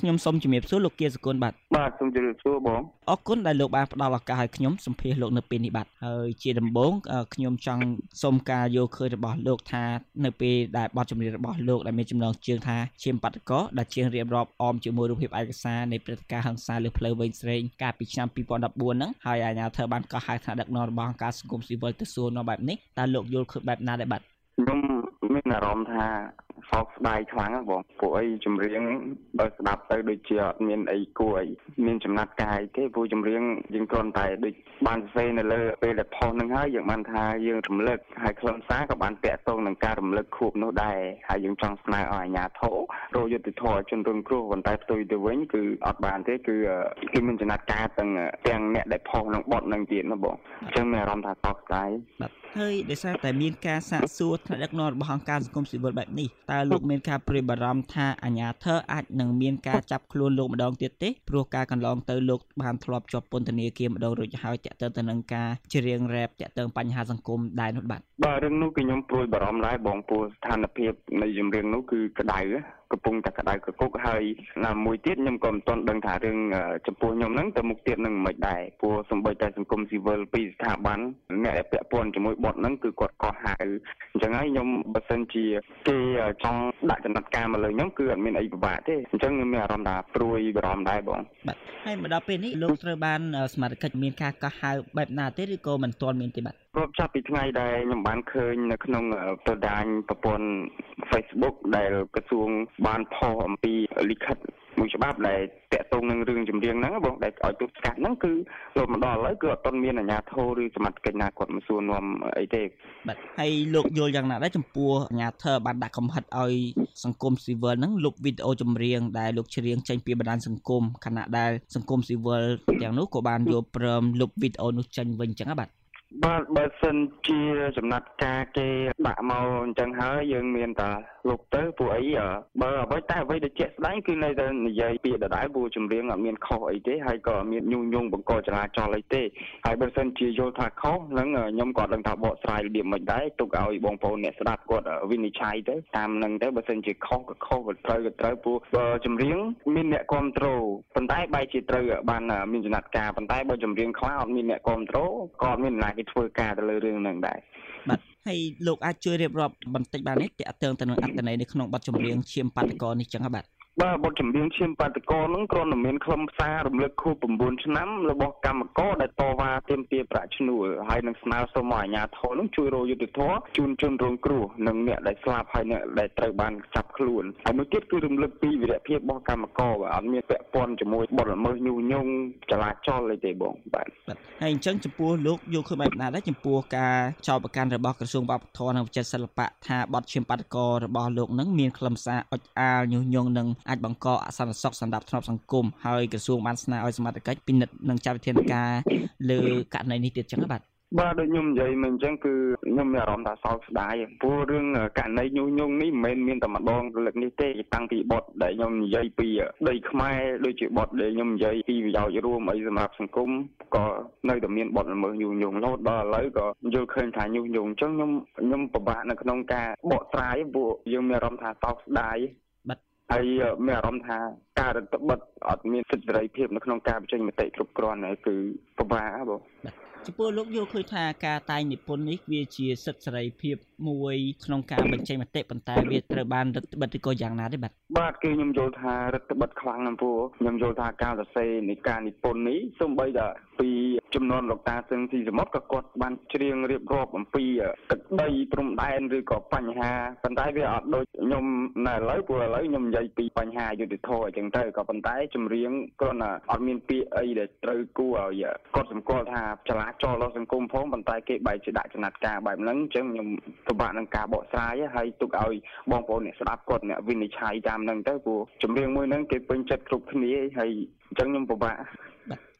ខ្ញុំសូមជំរាបសួរលោកគៀសគុណបាទបាទសូមជម្រាបសួរបងអរគុណដែលលោកបានផ្ដល់ឱកាសឲ្យខ្ញុំសម្ភាសលោកនៅពេលនេះបាទហើយជាដំបូងខ្ញុំចង់សូមការយកឃើញរបស់លោកថានៅពេលដែលបទចម្រៀងរបស់លោកដែលមានចំណងជើងថាឈាមបាតកោដែលជារៀបរាប់អមជាមួយរូបភាពឯកសារនៃព្រឹត្តិការណ៍ហិង្សាលើផ្លូវវែងស្រេងកាលពីឆ្នាំ2014ហ្នឹងហើយអាជ្ញាធរបានកោះហៅថាដឹកនាំរបស់អង្គការសង្គមស៊ីវិលទៅសួរនៅបែបនេះតើលោកយល់ឃើញបែបណាដែរបាទខ្ញុំមានអារម្មណ៍ថា សោកស្ដាយខ្លាំងបងពួកអីចម្រៀងបើស្ដាប់ទៅដូចជាអត់មានអីគួរអីមានចំណាត់កាយទេពួកចម្រៀងយើងគ្រាន់តែដូចបានសរសេរនៅលើពេលដែលផុសនឹងហើយយើងបានថាយើងរំលឹកហើយខ្លឹមសារក៏បានតាក់ទងនឹងការរំលឹកខួបនោះដែរហើយយើងចង់ស្នើឲ្យអាជ្ញាធររយុទ្ធធរជនរងគ្រោះប៉ុន្តែផ្ទុយទៅវិញគឺអត់បានទេគឺគឺមានចំណាត់ការទាំងទាំងអ្នកដែលផុសនឹងបត់នឹងទៀតណាបងអញ្ចឹងមានអារម្មណ៍ថាសោកស្ដាយបាទហើយដោយសារតែមានការសាកសួរថ្នាក់ដឹកនាំរបស់អង្គការសង្គមស៊ីវិលបែបនេះតើលោកមានការព្រួយបារម្ភថាអាញាធរអាចនឹងមានការចាប់ខ្លួនលោកម្ដងទៀតទេព្រោះការកន្លងទៅលោកបានធ្លាប់ជាប់ពន្ធនាគារម្ដងរួចហើយតាក់ទងទៅនឹងការច្រៀងរ៉េបតាក់ទងបញ្ហាសង្គមដែរនោះបាទបាទរឿងនោះគឺខ្ញុំព្រួយបារម្ភដែរបងព្រោះស្ថានភាពនៃចម្រៀងនោះគឺក្តៅ កំពុងតែក្តៅកគុកហើយណាមួយទៀតខ្ញុំក៏មិនទាន់ដឹងថារឿងចំពោះខ្ញុំហ្នឹងទៅមុខទៀតនឹងមិនដែរព្រោះសំបីតែសង្គមស៊ីវិលពីស្ថាប័នអ្នកដែលពាក់ព័ន្ធជាមួយបទហ្នឹងគឺគាត់ក៏ហៅអញ្ចឹងហើយខ្ញុំបើសិនជាគេចង់ដាក់ចំណាត់ការមកលើខ្ញុំគឺអត់មានអីពិបាកទេអញ្ចឹងខ្ញុំមានអារម្មណ៍ថាព្រួយបារម្ភដែរបងបាទហើយមកដល់ពេលនេះលោកត្រូវបានសមាជិកមានការកោះហៅបែបណាទេឬក៏មិនទាន់មានទេបាទរាប់ចាប់ពីថ្ងៃដែលខ្ញុំបានឃើញនៅក្នុងប្រដាញប្រព័ន្ធ Facebook ដែលក្រសួងបានផុសអំពីលិខិតមួយច្បាប់ដែលតាក់ទងនឹងរឿងចម្រៀងហ្នឹងបងដែលឲ្យទស្សកាត់ហ្នឹងគឺលោកមកដល់ឥឡូវគឺអត់ទាន់មានអាជ្ញាធរឬសមត្ថកិច្ចណាគាត់មកសួរនាំអីទេបាទហើយលោកយល់យ៉ាងណាដែរចំពោះអាជ្ញាធរបានដាក់កំហិតឲ្យសង្គមស៊ីវិលហ្នឹងលុបវីដេអូចម្រៀងដែលលោកច្រៀងចេញពីបណ្ដាញសង្គមខណៈដែលសង្គមស៊ីវិលទាំងនោះក៏បានយកព្រមលុបវីដេអូនោះចេញវិញចឹងបាទ បាទបើសិនជាចំណាត់ការគេដាក់មកអញ្ចឹងហើយយើងមានតែលុបទៅពួកអីបើអ្វីតែអ្វីដែលជាក់ស្ដែងគឺនៅតែនិយាយពាក្យដដែលពួកចម្រៀងអត់មានខុសអីទេហើយក៏អត់មានញុះញង់បង្កចរាចរណ៍អីទេហើយបើសិនជាយល់ថាខុសហ្នឹងខ្ញុំក៏ដឹងថាបកស្រាយរបៀបមិនដែរទុកឲ្យបងប្អូនអ្នកស្ដាប់គាត់វិនិច្ឆ័យទៅតាមហ្នឹងទៅបើសិនជាខុសក៏ខុសក៏ត្រូវក៏ត្រូវពួកចម្រៀងមានអ្នកគ្រប់គ្រងប៉ុន្តែបែរជាត្រូវបានមានចំណាត់ការប៉ុន្តែបើចម្រៀងខ្លះអត់មានអ្នកគ្រប់គ្រងក៏អត់មានណាគេធ្វើការទៅលើរឿងហ្នឹងដែរបាទហើយលោកអាចជួយរៀបរាប់បន្តិចបាននេះតកតើទៅនឹងអត្តន័យនៅក្នុងបទចម្រៀងឈាមបាតកោនេះចឹងបាទបាទបទចម្រៀងឈាមបាតកោនឹងគ្រាន់តែមានខ្លឹមសាររំលឹកខួប9ឆ្នាំរបស់កម្មករដែលតវ៉ាទាមទារប្រាក់ឈ្នួលហើយនឹងស្នើសុំឲ្យអាជ្ញាធរនឹងជួយរកយុត្តិធម៌ជូនជនរងគ្រោះនិងអ្នកដែលស្លាប់ហើយអ្នកដែលត្រូវបានចាប់ ខ្លួនហើយមួយទៀតគឺរំលឹកពីវីរភាពរបស់កម្មករបាទអត់មានពាក់ព័ន្ធជាមួយបទល្មើសញុះញង់ចលាចលអីទេបងបាទហើយអញ្ចឹងចំពោះលោកយកឃើញបែបណាដែរចំពោះការចោទប្រកាន់របស់ក្រសួងវប្បធម៌និងវិចិត្រសិល្បៈថាបទឈាមបាតកោរបស់លោកនឹងមានខ្លឹមសារអុចអាលញុះញង់និងអាចបង្កអសន្តិសុខសម្រាប់ធ្នាប់សង្គមហើយក្រសួងបានស្នើឲ្យសមត្ថកិច្ចពិនិត្យនិងចាត់វិធានការលើករណីនេះទៀតចឹងបាទ បាទដូចខ្ញុំនិយាយមិញអញ្ចឹងគឺខ្ញុំមានអារម្មណ៍ថាសោកស្ដាយព្រោះរឿងករណីញុះញង់នេះមិនមែនមានតែម្ដងលើកនេះទេតាំងពីបទដែលខ្ញុំនិយាយពីដីខ្មែរដូចជាបទដែលខ្ញុំនិយាយពីប្រយោជន៍រួមអីសម្រាប់សង្គមក៏នៅតែមានបទល្មើសញុះញង់រហូតដល់ឥឡូវក៏យល់ឃើញថាញុះញង់អញ្ចឹងខ្ញុំខ្ញុំពិបាកនៅក្នុងការបកស្រាយព្រោះយើងមានអារម្មណ៍ថាសោកស្ដាយហើយមានអារម្មណ៍ថាការរដ្ឋបတ်អត់មានសិទ្ធិសេរីភាពនៅក្នុងការបញ្ចេញមតិគ្រប់គ្រាន់គឺពិបាកបង ចំពោះលោកយល់ឃើញថាការតែងនិពន្ធនេះវាជាសិទ្ធិសេរីភាពមួយក្នុងការបញ្ចេញមតិប៉ុន្តែវាត្រូវបានរដ្ឋបတ်ឬក៏យ៉ាងណាទេបាទបាទគឺខ្ញុំយល់ថារដ្ឋបတ်ខ្លាំងណាស់ព្រោះខ្ញុំយល់ថាការសរសេរនៃការនិពន្ធនេះសូម្បីតែពីចំនួនលោកតាសឹងស៊ីសមុទ្រក៏គាត់បានច្រៀងរៀបរាប់អំពីទឹកដីព្រំដែនឬក៏បញ្ហាប៉ុន្តែវាអត់ដូចខ្ញុំនៅឥឡូវព្រោះឥឡូវខ្ញុំនិយាយពីបញ្ហាយុត្តិធម៌អញ្ចឹងទៅក៏ប៉ុន្តែចម្រៀងគ្រាន់តែអត់មានពាក្យអីដែលត្រូវគួរឲ្យគាត់សម្គាល់ថាចលាចលរបស់សង្គមផងប៉ុន្តែគេបែរជាដាក់ចំណាត់ការបែបហ្នឹងអញ្ចឹងខ្ញុំពិបាកនឹងការបកស្រាយហើយទុកឲ្យបងប្អូនអ្នកស្ដាប់គាត់អ្នកវិនិច្ឆ័យតាមហ្នឹងទៅព្រោះចម្រៀងមួយហ្នឹងគេពេញចិត្តគ្រប់គ្នាហើយអញ្ចឹងខ្ញុំពិបាក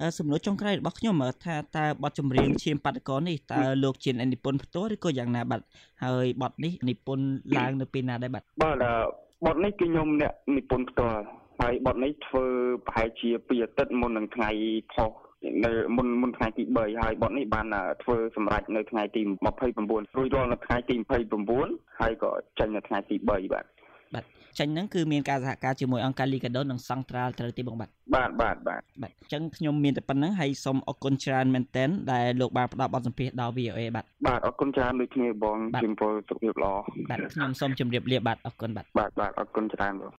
បាទសំណួរចុងក្រោយរបស់ខ្ញុំថាតើបទចម្រៀងឈាមបាតកោនេះតើលោកជានិពន្ធផ្ទាល់ឬក៏យ៉ាងណាបាទហើយបទនេះនិពន្ធឡើងនៅពេលណាដែរបាទបាទបទនេះគឺខ្ញុំអ្នកនិពន្ធផ្ទាល់ហើយបទនេះធ្វើប្រហែលជា2អាទិត្យមុននឹងថ្ងៃផុស នៅមុនមុនថ្ងៃទី3ហើយបទនេះបានធ្វើសម្រាប់នៅថ្ងៃទី29រួចរាល់នៅថ្ងៃទី29ហើយក៏ចេញនៅថ្ងៃទី3បាទបាទចេញហ្នឹងគឺមានការសហការជាមួយអង្គការ Liga do និង Central ត្រូវទេបងបាទបាទបាទបាទបាទអញ្ចឹងខ្ញុំមានតែប៉ុណ្្នឹងហើយសូមអរគុណច្រើនមែនទែនដែលលោកបានផ្ដល់បទសម្ភាសន៍ដល់ VOA បាទបាទអរគុណច្រើនដូចគ្នាបងជំរាបសុខភាពល្អបាទខ្ញុំសូមជម្រាបលាបាទអរគុណបាទបាទបាទអរគុណច្រើនបង